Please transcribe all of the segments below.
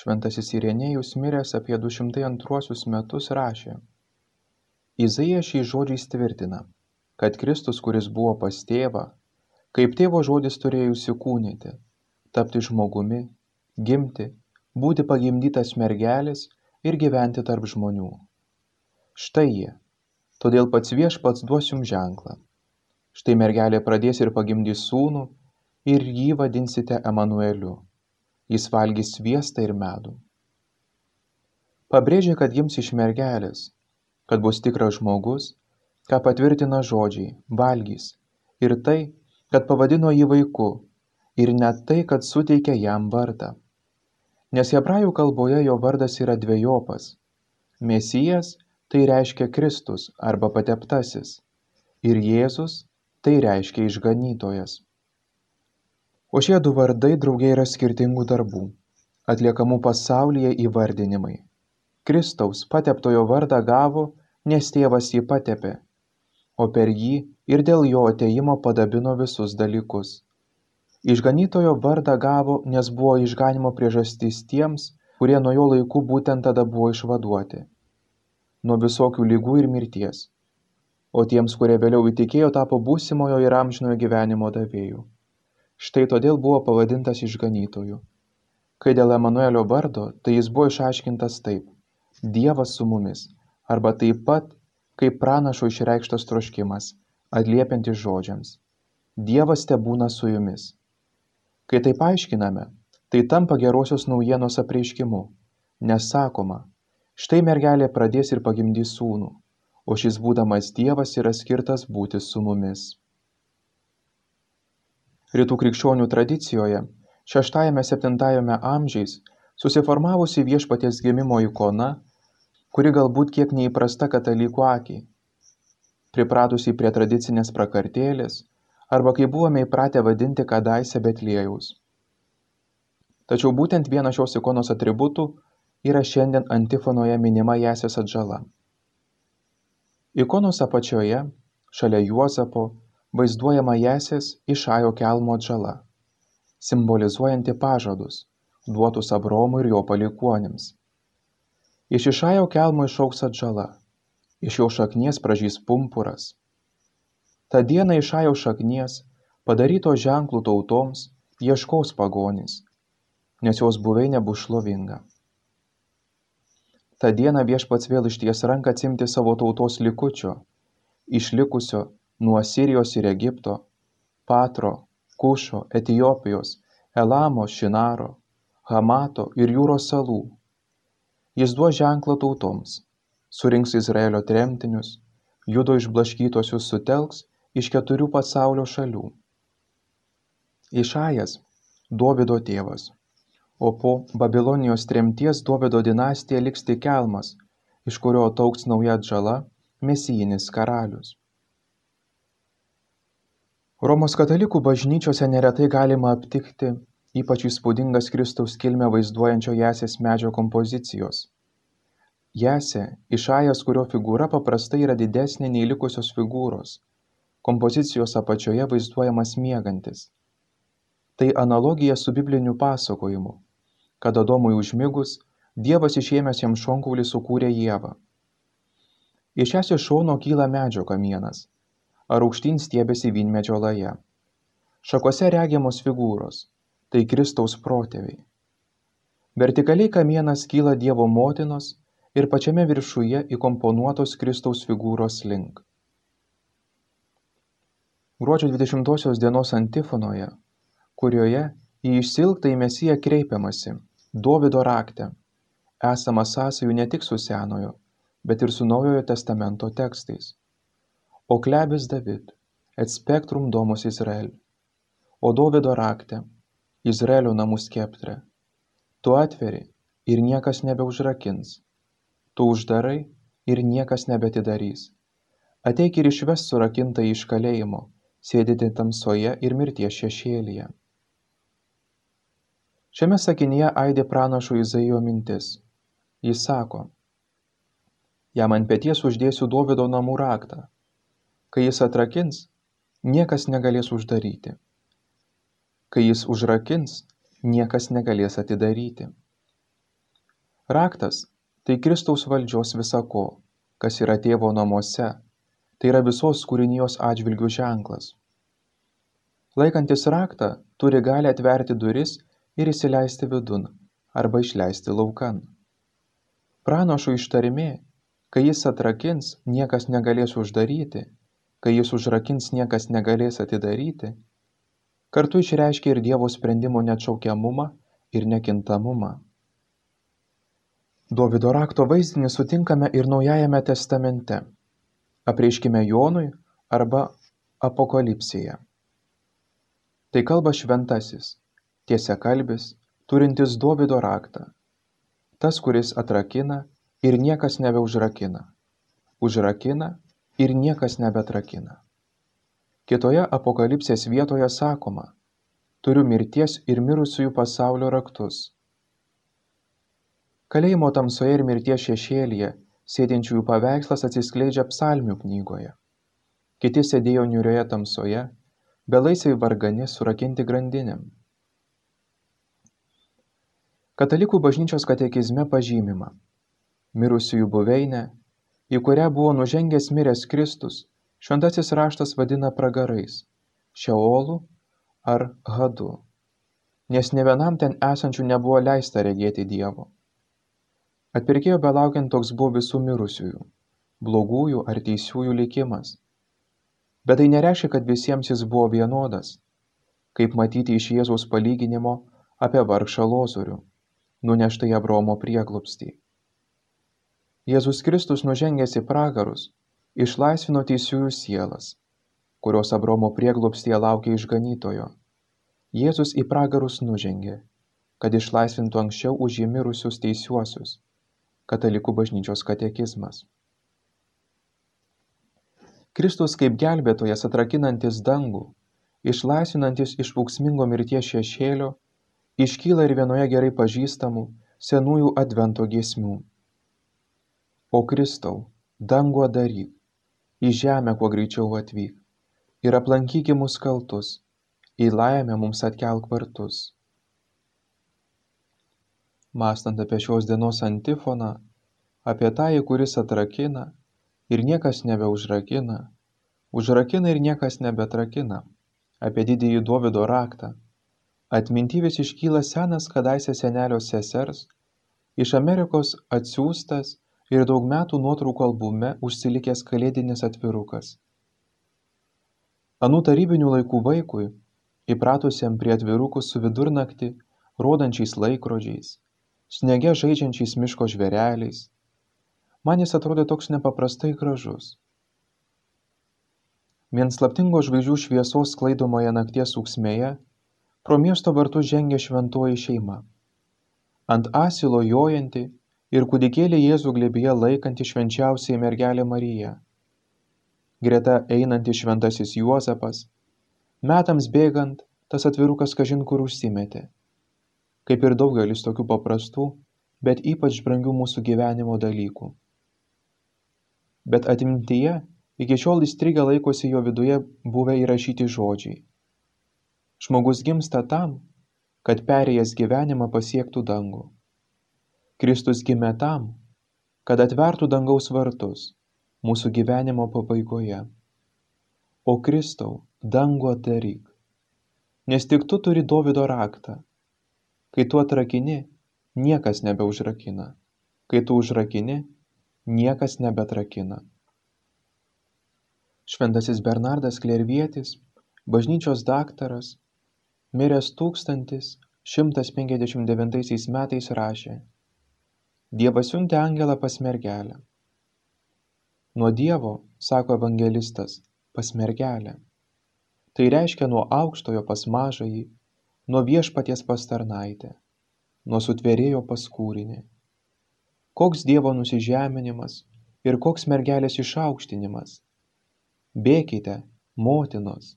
šventasis Irenėjus miręs apie 202 metus rašė. Izaija šiais žodžiais tvirtina, kad Kristus, kuris buvo pas tėvą, kaip tėvo žodis turėjo įsikūnyti, tapti žmogumi, gimti, būti pagimdytas mergelis ir gyventi tarp žmonių. Štai jie. Todėl pats viešpats duos jums ženklą. Štai mergelė pradės ir pagimdys sūnų ir jį vadinsite Emanueliu jis valgys sviestą ir medų. Pabrėžė, kad gims iš mergelės, kad bus tikras žmogus, ką patvirtina žodžiai - valgys, ir tai, kad pavadino jį vaiku, ir net tai, kad suteikė jam vardą. Nes hebrajų kalboje jo vardas yra dviejopas. Mesijas tai reiškia Kristus arba pateptasis, ir Jėzus tai reiškia išganytojas o šie du vardai drauge yra skirtingų darbų. Atliekamų pasaulyje įvardinimai. Kristaus pateptojo vardą gavo nes tėvas jį patepė. O per jį ir dėl jo atėjimo padabino visus dalykus. Išganytojo vardą gavo nes buvo išganimo priežastis tiems kurie nuo jo laikų būtent tada buvo išvaduoti. Nuo visokių lygų ir mirties. O tiems kurie vėliau įtikėjo tapo būsimojo ir amžinojo gyvenimo davėjų štai todėl buvo pavadintas išganytoju. Kai dėl emanuelio vardo tai jis buvo išaiškintas taip. Dievas su mumis. Arba taip pat kaip pranašo išreikštas troškimas atliepiantis žodžiams. Dievas tebūna su jumis. Kai taip aiškiname tai tampa gerosios naujienos apreiškimu. Nes sakoma štai mergelė pradės ir pagimdys sūnų o šis būdamas dievas yra skirtas būti su mumis rytų krikščionių tradicijoje šeštajame septintajame amžiais susiformavusi viešpaties gimimo ikona kuri galbūt kiek neįprasta katalikų akiai pripratusi prie tradicinės prakartėlės arba kaip buvome įpratę vadinti kadaise Betlėjaus. Tačiau būtent vienas šios ikonos atributų yra šiandien antifonoje minima Jasės atžala. Ikonos apačioje, šalia Juozapo, vaizduojama Jesės Išajo kelmo atžala, simbolizuojanti pažadus, duotus Abromui ir jo palikuonims. Iš Išajo kelmo išauks atžala, iš jo šaknies pražys pumpuras. Ta diena Išajo šaknies, padaryto ženklų tautoms, ieškos pagonys, nes jos buveinė bus šlovinga. Ta diena viešpats vėl išties ranką atsimti savo tautos likučio, išlikusio nuo sirijos ir egipto patro kušo etiopijos elamo šinaro hamato ir jūros salų. Jis duos ženklą tautoms surinks izraelio tremtinius judo išblaškytuosius sutelks iš keturių pasaulio šalių. Išajas dovydo tėvas. O po babilonijos tremties dovydo dinastija liks tik kelmas iš kurio ataugs nauja atžala mesijinis karalius romos katalikų bažnyčiose neretai galima aptikti ypač įspūdingas kristaus kilmę vaizduojančio jasės medžio kompozicijos. Jasė išajas kurio figūra paprastai yra didesnė nei likusios figūros. Kompozicijos apačioje vaizduojamas miegantis. Tai analogija su bibliniu pasakojimu. Kad adomui užmigus dievas išėmęs jam šonkaulį sukūrė ievą. Iš jasės šono kyla medžio kamienas ar aukštyn stiebiasi vynmedžio laja. Šakose regiamos figūros - tai Kristaus protėviai. Vertikaliai kamienas kyla Dievo motinos ir pačiame viršuje įkomponuotos Kristaus figūros link. Gruodžio 20 dienos antifonoje, kurioje į išsilgtą į Mesiją kreipiamasi Dovido rakte, esama sąsajų ne tik su Senojo, bet ir su Naujojo testamento tekstais klebis David, et spectrum domus Izrael. O Dovido rakte, Izraelio namų skeptre. Tu atveri ir niekas nebeužrakins. Tu uždarai ir niekas nebetidarys. Ateik ir išves surakintą iš kalėjimo, sėdėti tamsoje ir mirties šešėlyje. Šiame sakinyje aidė pranašo Izaijo mintis. Jis sako, jam ant pėties uždėsiu Dovido namų raktą kai jis atrakins niekas negalės uždaryti kai jis užrakins niekas negalės atidaryti Raktas – tai Kristaus valdžios visako, kas yra tėvo namuose, tai yra visos kūrinijos atžvilgių ženklas. Laikantis raktą turi gali atverti duris ir įsileisti vidun arba išleisti laukan. Pranašų ištarmė, kai jis atrakins, niekas negalės uždaryti, kai jis užrakins, niekas negalės atidaryti, kartu išreiškia ir Dievo sprendimo neatšaukiamumą ir nekintamumą. Dovido rakto vaizdinį sutinkame ir Naujajame testamente. Apreiškime Jonui arba Apokalipsėje. Tai kalba šventasis, tiesia kalbis, turintis Dovido raktą. Tas, kuris atrakina ir niekas nebeužrakina. Užrakina ir niekas nebetrakina. Kitoje apokalipsės vietoje sakoma, turiu mirties ir mirusiųjų pasaulio raktus. Kalėjimo tamsoje ir mirties šešėlyje sėdinčiųjų paveikslas atsiskleidžia psalmių knygoje. Kiti sėdėjo niurioje tamsoje, belaisiai vargani surakinti grandinėm. Katalikų bažnyčios katekizme pažymima mirusiųjų buveinę į kurią buvo nužengęs miręs Kristus, šventasis raštas vadina pragarais, šeolu ar hadu, nes ne vienam ten esančių nebuvo leista regėti Dievo. Atpirkėjo belaukiant toks buvo visų mirusiųjų, blogųjų ar teisiųjų likimas. Bet tai nereiškia, kad visiems jis buvo vienodas, kaip matyti iš Jėzaus palyginimo apie vargšą lozorių, nuneštą į Abromo prieglopstį. Jėzus Kristus nužengęs į pragarus išlaisvino teisiųjų sielas, kurios Abromo prieglobstyje laukia išganytojo. Jėzus į pragarus nužengė, kad išlaisvintų anksčiau už jį mirusius teisiuosius. Katalikų bažnyčios katekizmas. Kristus kaip gelbėtojas atrakinantis dangų, išlaisvinantis iš auksmingo mirties šešėlio, iškyla ir vienoje gerai pažįstamų senųjų advento giesmių o kristau dangų adaryk į žemę kuo greičiau atvyk ir aplankyki mus kaltus į laimę mums atkelk vartus. Mąstant apie šios dienos antifoną, apie tąjį, kuris atrakina ir niekas nebeužrakina, užrakina ir niekas nebetrakina, apie didįjį Dovido raktą, atminty vis iškyla senas kadaise senelio sesers, iš Amerikos atsiųstas ir daug metų nuotraukų albume užsilikęs kalėdinis atvirukas. Anų tarybinių laikų vaikui, įpratusiam prie atvirukų su vidurnaktį, rodančiais laikrodžiais, snege žaidžiančiais miško žvėreliais, man jis atrodė toks nepaprastai gražus. Vien slaptingo žvaigždžių šviesos sklaidomoje nakties ūksmėje, pro miesto vartus žengė šventoji šeima. Ant asilo jojanti ir kūdikėlį Jėzų glėbyje laikanti švenčiausiai mergelė Marija. Greta einantis šventasis Juozapas, metams bėgant, tas atvirukas kažin kur užsimetė. Kaip ir daugelis tokių paprastų, bet ypač brangių mūsų gyvenimo dalykų. Bet atmintyje iki šiol įstrigę laikosi jo viduje buvę įrašyti žodžiai. Žmogus gimsta tam, kad perėjęs gyvenimą pasiektų dangų. Kristus gimė tam, kad atvertų dangaus vartus mūsų gyvenimo pabaigoje. O Kristau, dangų atidaryk, nes tik tu turi Dovido raktą. Kai tu atrakini, niekas nebeužrakina. Kai tu užrakini, niekas nebetrakina. Šventasis Bernardas Klervietis, bažnyčios daktaras, miręs 1159 metais rašė Dievas siuntė angelą pas mergelę. Nuo Dievo, sako evangelistas, pas mergelę. Tai reiškia nuo aukštojo pas mažąjį, nuo viešpaties pas tarnaitę, nuo sutvėrėjo pas kūrinį. Koks Dievo nusižeminimas ir koks mergelės išaukštinimas. Bėkite, motinos,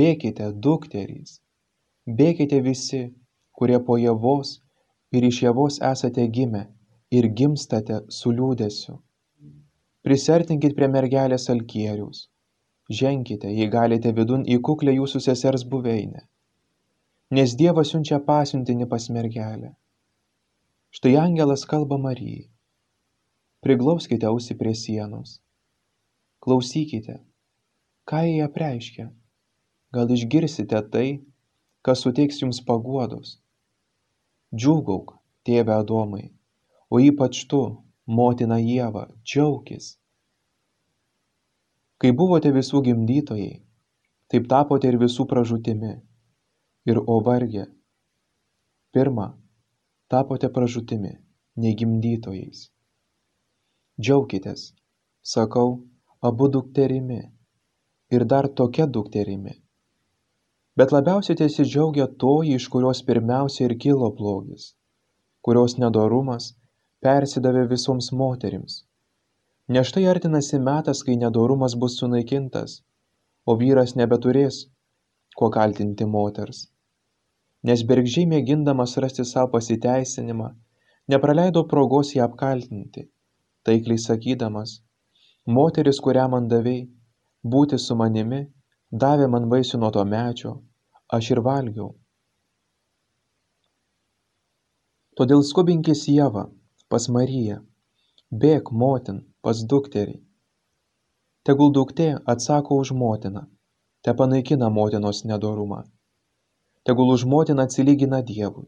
bėkite, dukterys, bėkite visi, kurie po javos ir iš javos esate gimę ir gimstate su liūdesiu. Prisertinkit prie mergelės alkieriaus. Ženkite, jei galite vidun į kuklę jūsų sesers buveinę. Nes Dievas siunčia pasiuntinį pas mergelę. Štai angelas kalba Marijai. Priglauskite ausį prie sienos. Klausykite, ką jie apreiškia. Gal išgirsite tai, kas suteiks jums paguodos. Džiūgauk, tėve Adomai, o ypač tu, motina Jėva, džiaukis. Kai buvote visų gimdytojai, taip tapote ir visų pražūtimi. Ir o vargė. Pirma, tapote pražūtimi, negimdytojais. Džiaukitės, sakau, abu dukterimi ir dar tokia dukterimi. Bet labiausiai tiesidžiaugia toji, iš kurios pirmiausia ir kilo blogis, kurios nedorumas persidavė visoms moterims. Nes štai artinasi metas, kai nedorumas bus sunaikintas, o vyras nebeturės kuo kaltinti moters. Nes bergžiai mėgindamas rasti savo pasiteisinimą, nepraleido progos ją apkaltinti, taikliai sakydamas, moteris, kurią man davėjai, būti su manimi, davė man vaisių nuo to mečio, aš ir valgiau. Todėl skubinkis Jėva, Mariją, bėk motin, pas dukterį. Tegul duktė atsako už motiną, te panaikina motinos nedorumą. Tegul už motiną atsilygina Dievui,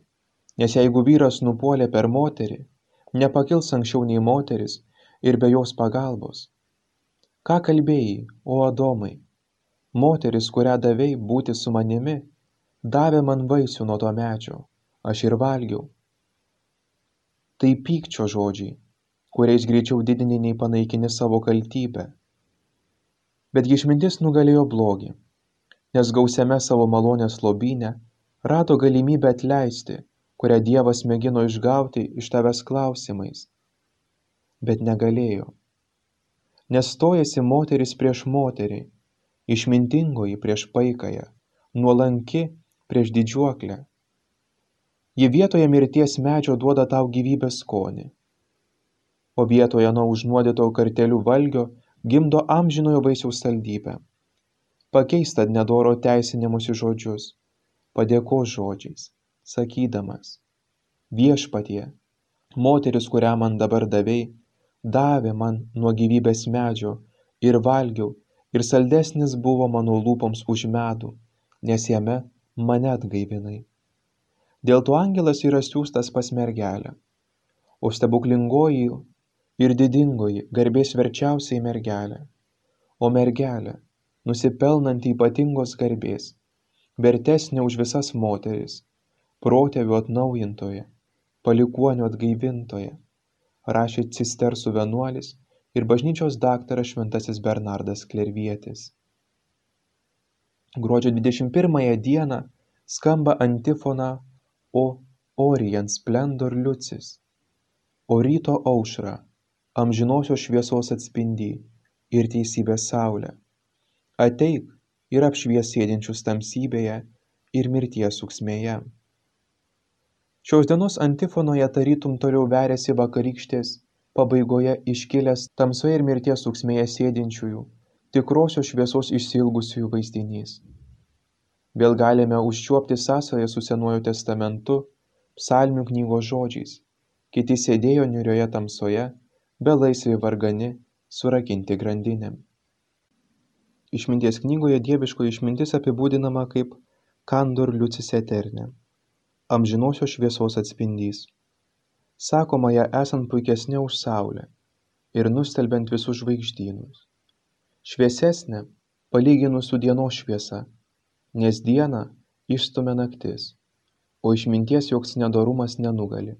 nes jeigu vyras nupuolė per moterį, nepakils anksčiau nei moteris ir be jos pagalbos. Ką kalbėjai, o Adomai? Moteris, kurią davėjai būti su manimi, davė man vaisių nuo to mečio, aš ir valgiau tai pykčio žodžiai, kuriais greičiau didini nei panaikini savo kaltybę. Betgi išmintis nugalėjo blogį, nes gausiame savo malonės lobynę rado galimybę atleisti, kurią Dievas mėgino išgauti iš tavęs klausimais. Bet negalėjo. Nes stojasi moteris prieš moterį, išmintingoji prieš paikąją, nuolanki prieš didžiuoklę ji vietoje mirties medžio duoda tau gyvybės skonį. O vietoje nuo užnuodyto kartelių valgio gimdo amžinojo vaisiaus saldybę. Pakeista nedoro teisinimus į žodžius, padėko žodžiais, sakydamas, viešpatie, moteris, kurią man dabar davėjai, davė man nuo gyvybės medžio ir valgiau, ir saldesnis buvo mano lūpoms už medų, nes jame mane atgaivinai. Dėl to angelas yra siūstas pas mergelę. O stebuklingoji ir didingoji garbės verčiausiai mergelė. O mergelė, nusipelnanti ypatingos garbės, vertesnė už visas moteris, protėvių atnaujintoje, palikuonių atgaivintoje, rašė cistersų vienuolis ir bažnyčios daktaras šventasis Bernardas Klervietis. Gruodžio 21 dieną skamba antifona o orient splendor liucis. O ryto aušra amžinosios šviesos atspindy ir teisybės saulė ateik ir apšvies sėdinčius tamsybėje ir mirties suksmėje šios dienos antifonoje tarytum toliau veriasi vakarykštės pabaigoje iškilęs tamsoje ir mirties suksmėje sėdinčiųjų tikrosios šviesos išsilgusiųjų vaizdinys Vėl galime užčiuopti sąsąją su Senuoju testamentu, psalmių knygos žodžiais. Kiti sėdėjo niurioje tamsoje, belaisviai vargani, surakinti grandinėm. Išminties knygoje dieviško išmintis apibūdinama kaip kandor liucis eterne, amžinosios šviesos atspindys. Sakoma ją esant puikesnė už saulę ir nustelbiant visus žvaigždynus. Šviesesnė, palyginus su dienos šviesa, nes dieną išstumia naktis, o išminties joks nedorumas nenugali.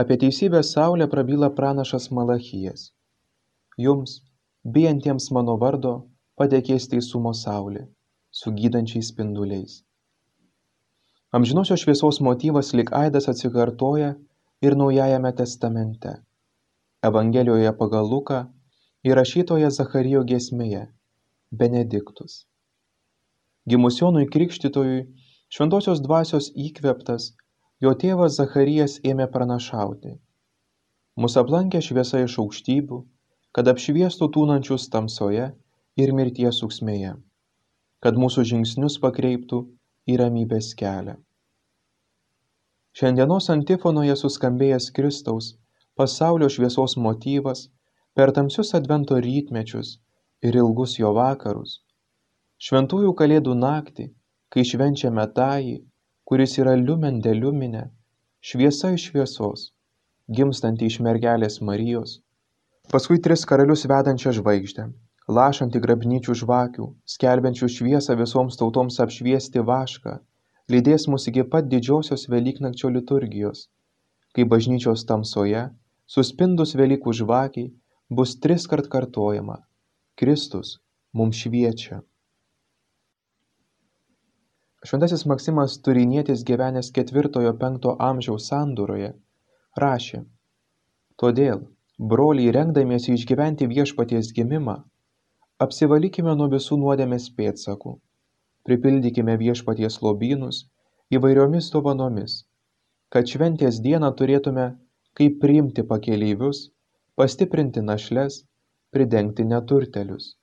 Apie teisybės saulę prabyla pranašas Malachijas. Jums, bijantiems mano vardo, patekės teisumo saulė, su gydančiais spinduliais. Amžinosios šviesos motyvas lik aidas atsikartoja ir Naujajame testamente. Evangelijoje pagal Luką įrašytoje Zacharijo giesmėje Benediktus gimus jonui krikštytojui šventosios dvasios įkvėptas jo tėvas zacharijas ėmė pranašauti mus aplankė šviesa iš aukštybių kad apšviestų tūnančius tamsoje ir mirties ūksmėje kad mūsų žingsnius pakreiptų į ramybės kelią Šiandienos antifonoje suskambėjęs Kristaus, pasaulio šviesos motyvas per tamsius advento rytmečius ir ilgus jo vakarus. Šventųjų kalėdų naktį, kai švenčiame tąjį, kuris yra liumen deliuminė, šviesa iš šviesos, gimstanti iš mergelės Marijos. Paskui tris karalius vedančią žvaigždę, lašantį grabnyčių žvakių, skelbiančių šviesą visoms tautoms apšviesti vašką, lydės mus iki pat didžiosios Velyknakčio liturgijos, kai bažnyčios tamsoje, suspindus Velykų žvakiai, bus tris kart kartojama – Kristus mums šviečia. Šventasis Maksimas Turinietis gyvenęs penkto amžiaus sandūroje rašė Todėl, broliai rengdamiesi išgyventi viešpaties gimimą, apsivalykime nuo visų nuodėmės pėdsakų pripildykime viešpaties lobynus įvairiomis dovanomis, kad šventės dieną turėtume kaip priimti pakeleivius, pastiprinti našles, pridengti neturtelius.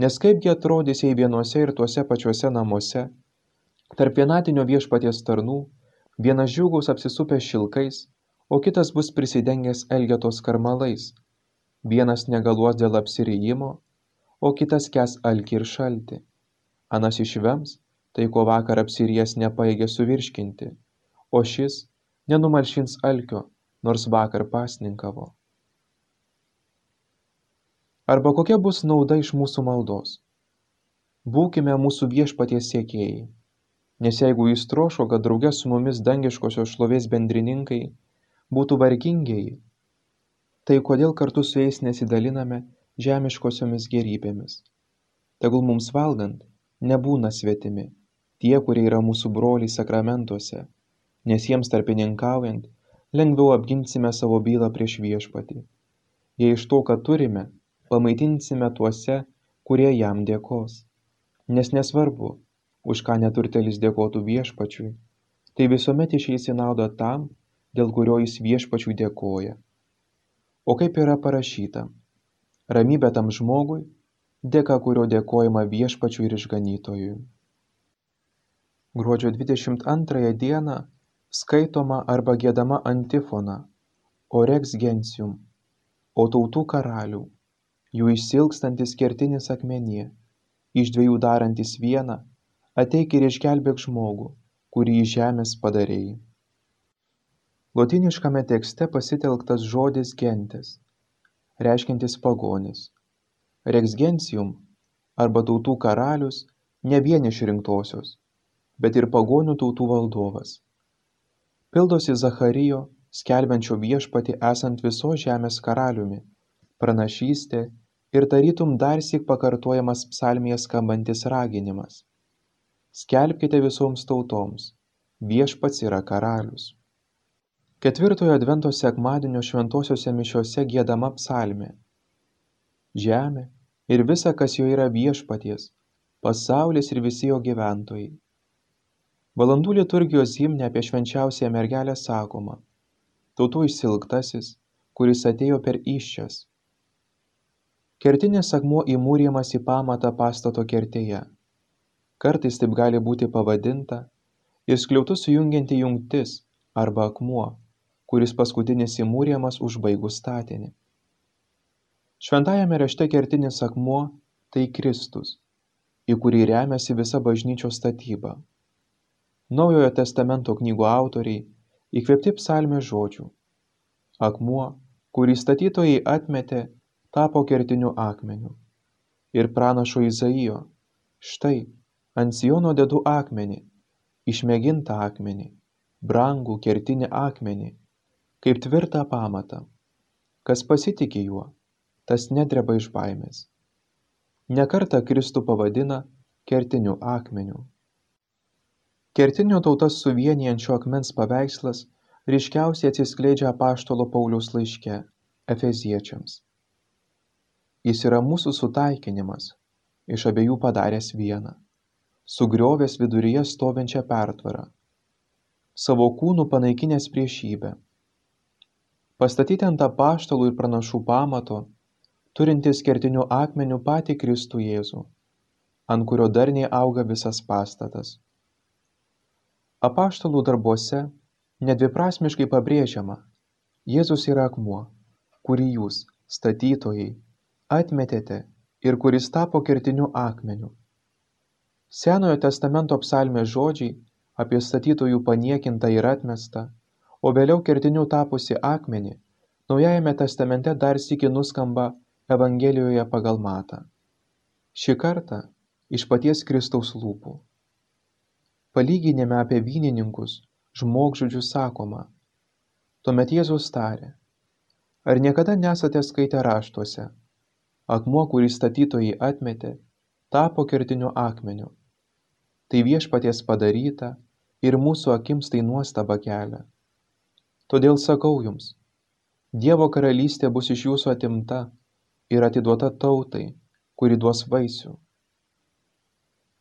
Nes kaipgi atrodys, jei vienuose ir tuose pačiuose namuose, tarp vienatinio viešpaties tarnų, vienas džiugus apsisupęs šilkais, o kitas bus prisidengęs elgetos karmalais, vienas negaluos dėl apsirijimo, o kitas kes alkį ir šaltį. Anas išvems tai ko vakar apsirijęs nepajėgė suvirškinti o šis nenumalšins alkio nors vakar pasninkavo. Arba kokia bus nauda iš mūsų maldos? Būkime mūsų viešpaties siekėjai nes jeigu jis troško kad drauge su mumis dangiškosios šlovės bendrininkai būtų vargingieji tai kodėl kartu su jais nesidaliname žemiškosiomis gerybėmis? Tegul mums valgant nebūna svetimi tie kurie yra mūsų broliai sakramentuose nes jiems tarpininkaujant lengviau apginsime savo bylą prieš viešpatį. Jei iš to ką turime pamaitinsime tuose kurie jam dėkos. Nes nesvarbu už ką neturtelis dėkotų viešpačiui tai visuomet išeis į naudą tam dėl kurio jis viešpačiui dėkoja o kaip yra parašyta ramybė tam žmogui dėka kurio dėkojama viešpačiui ir išganytojui. Gruodžio 22 dieną skaitoma arba gėdama antifona Orex Gentium, o tautų karalių, jų išsilkstantis kertinis akmenie, iš dviejų darantis vieną, ateik ir išgelbėk žmogų, kurį iš žemės padarėjai. Lotiniškame tekste pasitelktas žodis gentis, reiškintis pagonis reksgencium arba tautų karalius ne vien išrinktosios, bet ir pagonių tautų valdovas. Pildosi Zacharijo, skelbiančio viešpati esant visos žemės karaliumi, pranašystė ir tarytum darsyk pakartojamas psalmėje skambantis raginimas. Skelbkite visoms tautoms, viešpats yra karalius. Ketvirtojo advento sekmadienio šventosiuose mišiuose gėdama psalmė. Žemė ir visa kas joje yra viešpaties pasaulis ir visi jo gyventojai. Valandų liturgijos himne apie švenčiausiąją mergelę sakoma tautų išsilgtasis kuris atėjo per įsčias. Kertinis akmuo įmūrijamas į pamatą pastato kertėje kartais taip gali būti pavadinta ir skliautus sujungianti jungtis arba akmuo kuris paskutinis įmūrijamas užbaigus statinį. Šventajame rašte kertinis akmuo tai kristus į kurį remiasi visa bažnyčios statyba. Naujojo testamento knygų autoriai įkvėpti psalmės žodžių. Akmuo kurį statytojai atmetė tapo kertiniu akmeniu. Ir pranašo izaijo štai ant siono dedu akmenį išmėgintą akmenį brangų kertinį akmenį kaip tvirtą pamatą kas pasitiki juo tas nedreba iš baimės. Nekartą Kristų pavadina kertiniu akmeniu. Kertinio tautas suvienijančio akmens paveikslas ryškiausiai atsiskleidžia apaštalo Pauliaus laiške Efeziečiams. Jis yra mūsų sutaikinimas, iš abiejų padaręs vieną, sugriovęs viduryje stovinčią pertvarą, savo kūnų panaikinęs priešybę. Pastatyti ant apaštalų ir pranašų pamato turintis kertiniu akmeniu patį Kristų Jėzų, ant kurio darniai auga visas pastatas. Apaštalų darbuose nedviprasmiškai pabrėžiama jėzus yra akmuo kurį jūs statytojai atmetėte ir kuris tapo kertiniu akmeniu senojo testamento psalmės žodžiai apie statytojų paniekintą ir atmestą o vėliau kertiniu tapusį akmenį naujajame testamente dar sykį nuskamba evangelijoje pagal matą. Šį kartą iš paties kristaus lūpų. Palyginime apie vynininkus žmogžudžius sakoma tuomet jėzus tarė ar niekada nesate skaitę raštuose? Akmuo kurį statytojai atmetė tapo kertiniu akmeniu tai viešpaties padaryta ir mūsų akims tai nuostabą kelia. Todėl sakau jums dievo karalystė bus iš jūsų atimta ir atiduota tautai kuri duos vaisių.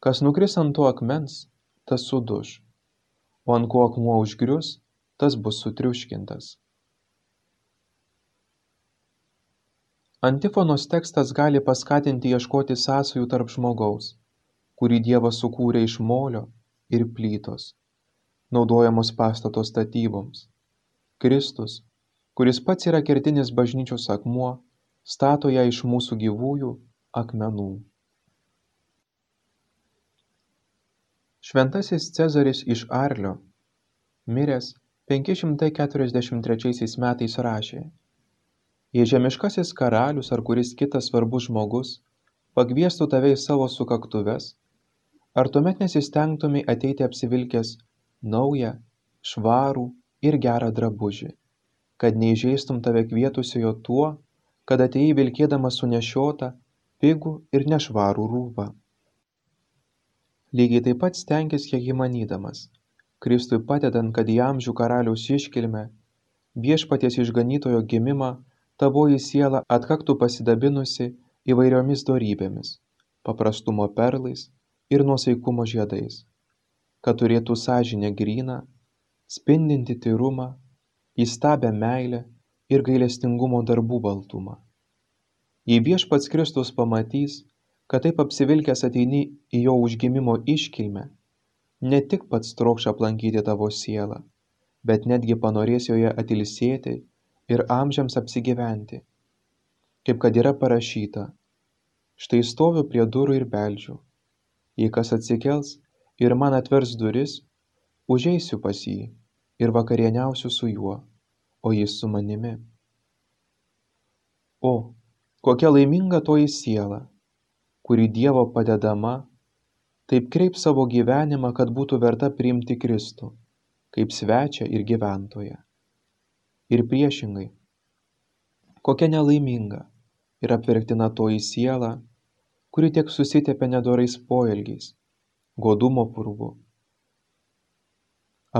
Kas nukris ant to akmens tas suduš, o ant ko akmuo užgrius, tas bus sutriuškintas. Antifonos tekstas gali paskatinti ieškoti sąsajų tarp žmogaus, kurį Dievas sukūrė iš molio ir plytos, naudojamos pastato statyboms. Kristus, kuris pats yra kertinis bažnyčios akmuo, stato ją iš mūsų gyvųjų akmenų. šventasis cezaris iš arlio miręs penki šimtai keturiasdešimt metais rašė jei žemiškasis karalius ar kuris kitas svarbus žmogus pakviestų tave į savo sukaktuves ar tuomet nesistengtumei ateiti apsivilkęs naują švarų ir gerą drabužį kad neįžeistum tave kvietusiojo tuo kad atėjai vilkėdamas sunešiotą pigų ir nešvarų rūbą? Lygiai taip pat stenkis kiek įmanydamas kristui padedant kad į amžių karaliaus iškilmę viešpaties išganytojo gimimą tavoji siela atkaktų pasidabinusi įvairiomis dorybėmis paprastumo perlais ir nuosaikumo žiedais kad turėtų sąžinę gryną spindinti tyrumą įstabią meilę ir gailestingumo darbų baltumą. Jei viešpats kristus pamatys kad taip apsivilkęs ateini į jo užgimimo iškilmę ne tik pats trokš aplankyti tavo sielą bet netgi panorės joje atilsėti ir amžiams apsigyventi. Kaip kad yra parašyta štai stoviu prie durų ir beldžiu jei kas atsikels ir man atvers duris užeisiu pas jį ir vakarieniausiu su juo o jis su manimi o kokia laiminga toji siela kuri Dievo padedama, taip kreip savo gyvenimą, kad būtų verta priimti Kristų, kaip svečią ir gyventoją. Ir priešingai, kokia nelaiminga ir apverktina toji siela, kuri tiek susitepia nedorais poelgiais, godumo purvu,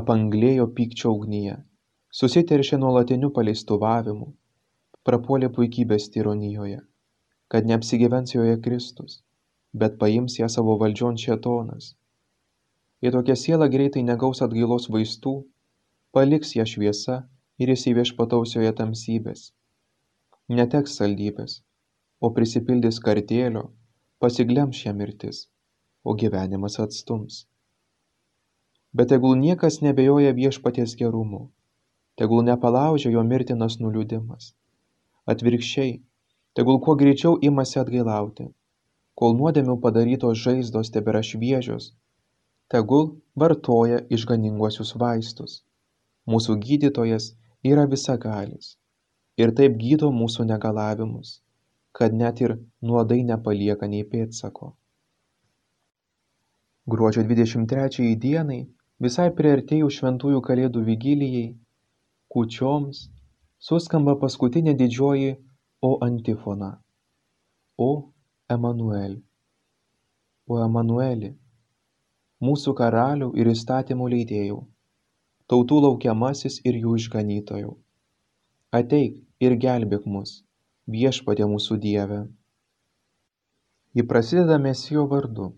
apanglėjo pykčio ugnyje, susiteršė nuolatiniu paleistuvavimu, prapuolė puikybės tironijoje kad neapsigyvens joje Kristus, bet paims ją savo valdžion šėtonas. Jei tokia siela greitai negaus atgailos vaistų, paliks ją šviesa ir įsiviešpataus joje tamsybės. Neteks saldybės, o prisipildys kartėlio, pasiglems šią mirtis, o gyvenimas atstums. Bet tegul niekas nebejoja viešpaties gerumu, tegul nepalaužia jo mirtinas nuliūdimas. Atvirkščiai, tegul kuo greičiau imasi atgailauti kol nuodėmių padarytos žaizdos tebėra šviežios tegul vartoja išganinguosius vaistus mūsų gydytojas yra visagalis ir taip gydo mūsų negalavimus kad net ir nuodai nepalieka nei pėdsako. Gruodžio 23 dienai visai priartėjus šventųjų kalėdų vigilijai kūčioms suskamba paskutinė didžioji o antifona o emanueli o emanueli mūsų karaliau ir įstatymų leidėjau tautų laukiamasis ir jų išganytojau ateik ir gelbėk mus viešpatie mūsų dieve. Ji prasideda mesijo vardu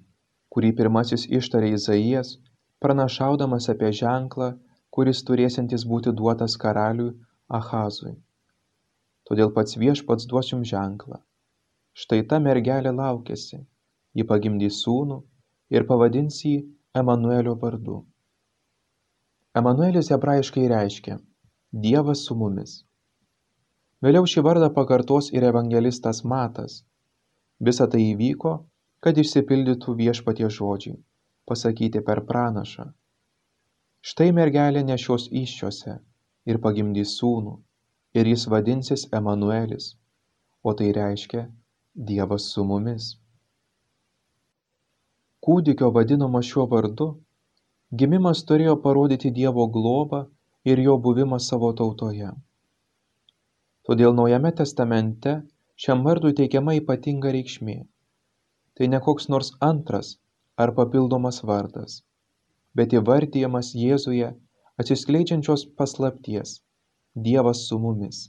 kurį pirmasis ištarė izaijas pranašaudamas apie ženklą kuris turėsiantis būti duotas karaliui ahazui. Todėl pats viešpats duos jums ženklą. Štai ta mergelė laukiasi. Ji pagimdys sūnų ir pavadins jį emanuelio vardu. Emanuelis hebrajiškai reiškia Dievas su mumis. Vėliau šį vardą pakartos ir evangelistas Matas. Visa tai įvyko, kad išsipildytų viešpatie žodžiai, pasakyti per pranašą. Štai mergelė nešios iščiose ir pagimdys sūnų, ir jis vadinsis Emanuelis, o tai reiškia Dievas su mumis. Kūdikio vadinamo šiuo vardu, gimimas turėjo parodyti Dievo globą ir jo buvimą savo tautoje. Todėl Naujame testamente šiam vardui teikiama ypatinga reikšmė. Tai ne koks nors antras ar papildomas vardas, bet įvardyjamas Jėzuje atsiskleidžiančios paslapties – Dievas su mumis.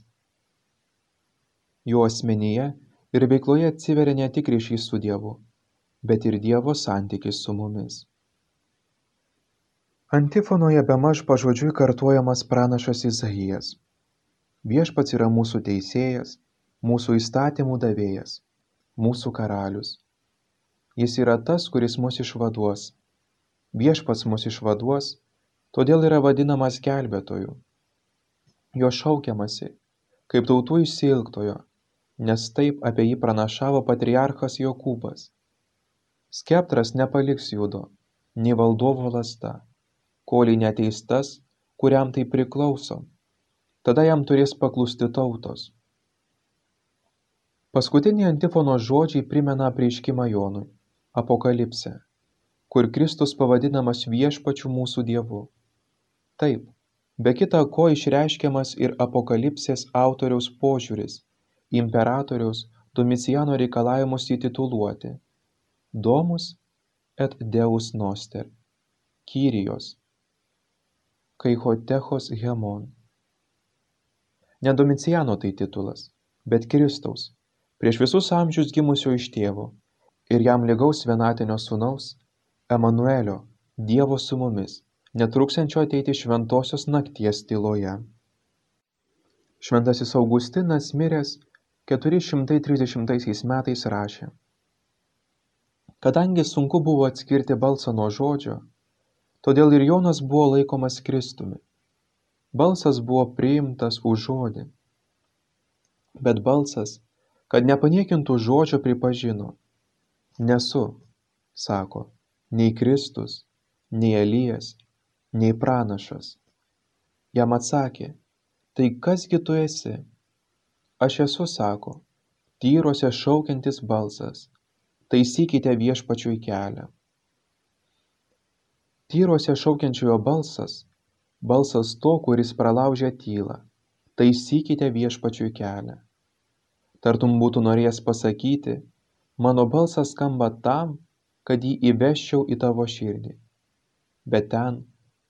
Jo asmenyje ir veikloje atsiveria ne tik ryšys su Dievu, bet ir Dievo santykis su mumis. Antifonoje bemaž pažodžiui kartuojamas pranašas Izaijas. Viešpats yra mūsų teisėjas, mūsų įstatymų davėjas, mūsų karalius. Jis yra tas, kuris mus išvaduos. Viešpats mus išvaduos, todėl yra vadinamas gelbėtoju. Jo šaukiamasi, kaip tautų išsilgtojo, nes taip apie jį pranašavo patriarchas Jokūbas skeptras nepaliks judo nei valdovo lazda kolei neateis tas kuriam tai priklauso tada jam turės paklusti tautos. Paskutiniai antifonos žodžiai primena apreiškimą jonui apokalipsę kur kristus pavadinamas viešpačiu mūsų dievu. Taip be kita ko išreiškiamas ir apokalipsės autoriaus požiūris imperatoriaus Domiciano reikalavimus įtituluoti. Domus et Deus noster, Kyrijos, Kaichotechos Hemon. Ne Domiciano tai titulas, bet Kristaus, prieš visus amžius gimusio iš tėvo ir jam lygaus vienatinio sūnaus, Emanuelio, Dievo su mumis, netruksančio ateiti šventosios nakties tyloje. Šventasis Augustinas miręs 430 metais rašė kadangi sunku buvo atskirti balsą nuo žodžio todėl ir jonas buvo laikomas kristumi balsas buvo priimtas už žodį. Bet balsas kad nepaniekintų žodžio pripažino nesu sako nei kristus nei elijas nei pranašas jam atsakė tai kas gi tu esi? Aš esu sako tyrose šaukiantis balsas. Taisykite viešpačiui kelią. Tyruose šaukiančiojo balsas, balsas to, kuris pralaužia tylą, taisykite viešpačiui kelią. Tartum būtų norėjęs pasakyti, mano balsas skamba tam, kad jį įveščiau į tavo širdį. Bet ten,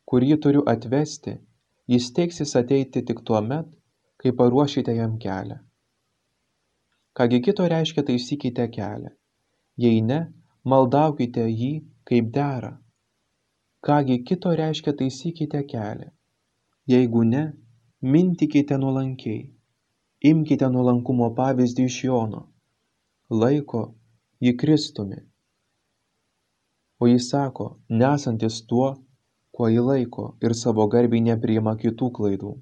kur jį turiu atvesti, jis teiksis ateiti tik tuo met, kai paruošite jam kelią. Kągi kito reiškia taisykite kelią jei ne maldaukite jį kaip dera ką gi kito reiškia taisykite kelią. Jeigu ne mintikite nuolankiai. Imkite nuolankumo pavyzdį iš jono. Laiko jį kristumi. O jis sako nesantis tuo kuo jį laiko ir savo garbei nepriima kitų klaidų.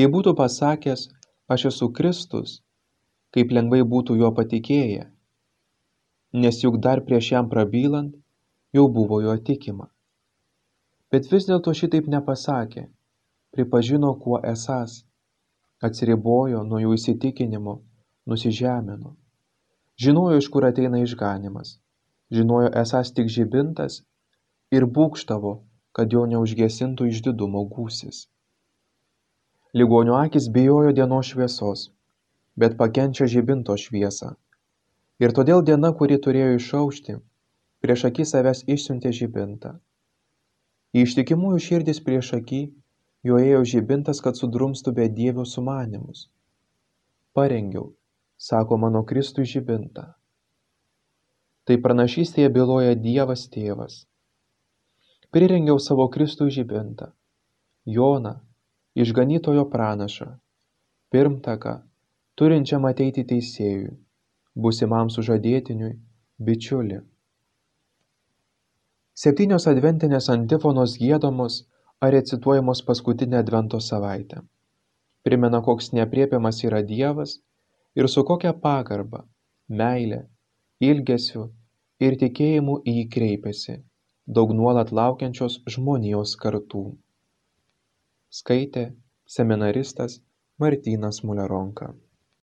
Jei būtų pasakęs aš esu kristus kaip lengvai būtų juo patikėję, nes juk dar prieš jam prabylant jau buvo juo tikima. Bet vis dėlto šitaip nepasakė, pripažino, kuo esas, atsiribojo nuo jų įsitikinimo, nusižemino. Žinojo, iš kur ateina išganimas, žinojo esas tik žibintas ir būkštavo, kad jo neužgesintų išdidumo gūsis. Ligonio akis bijojo dienos šviesos bet pakenčia žibinto šviesą. Ir todėl diena, kuri turėjo išaušti, prieš akį savęs išsiuntė žibintą. Į ištikimųjų širdis prieš akį jo ėjo žibintas, kad sudrumstų be dievio sumanimus. Parengiau, sako mano Kristui žibintą. Tai pranašystėje byloja Dievas tėvas. Prirengiau savo Kristui žibintą, Joną, išganytojo pranašą, pirmtaką, turinčiam ateiti teisėjui, būsimam sužadėtiniui, bičiulį. Septynios adventinės antifonos gėdomos ar recituojamos paskutinę advento savaitę. Primena, koks nepriepiamas yra Dievas ir su kokia pagarba, meilė, ilgesiu ir tikėjimu į jį kreipiasi daug nuolat laukiančios žmonijos kartų. Skaitė seminaristas Martynas Muleronka.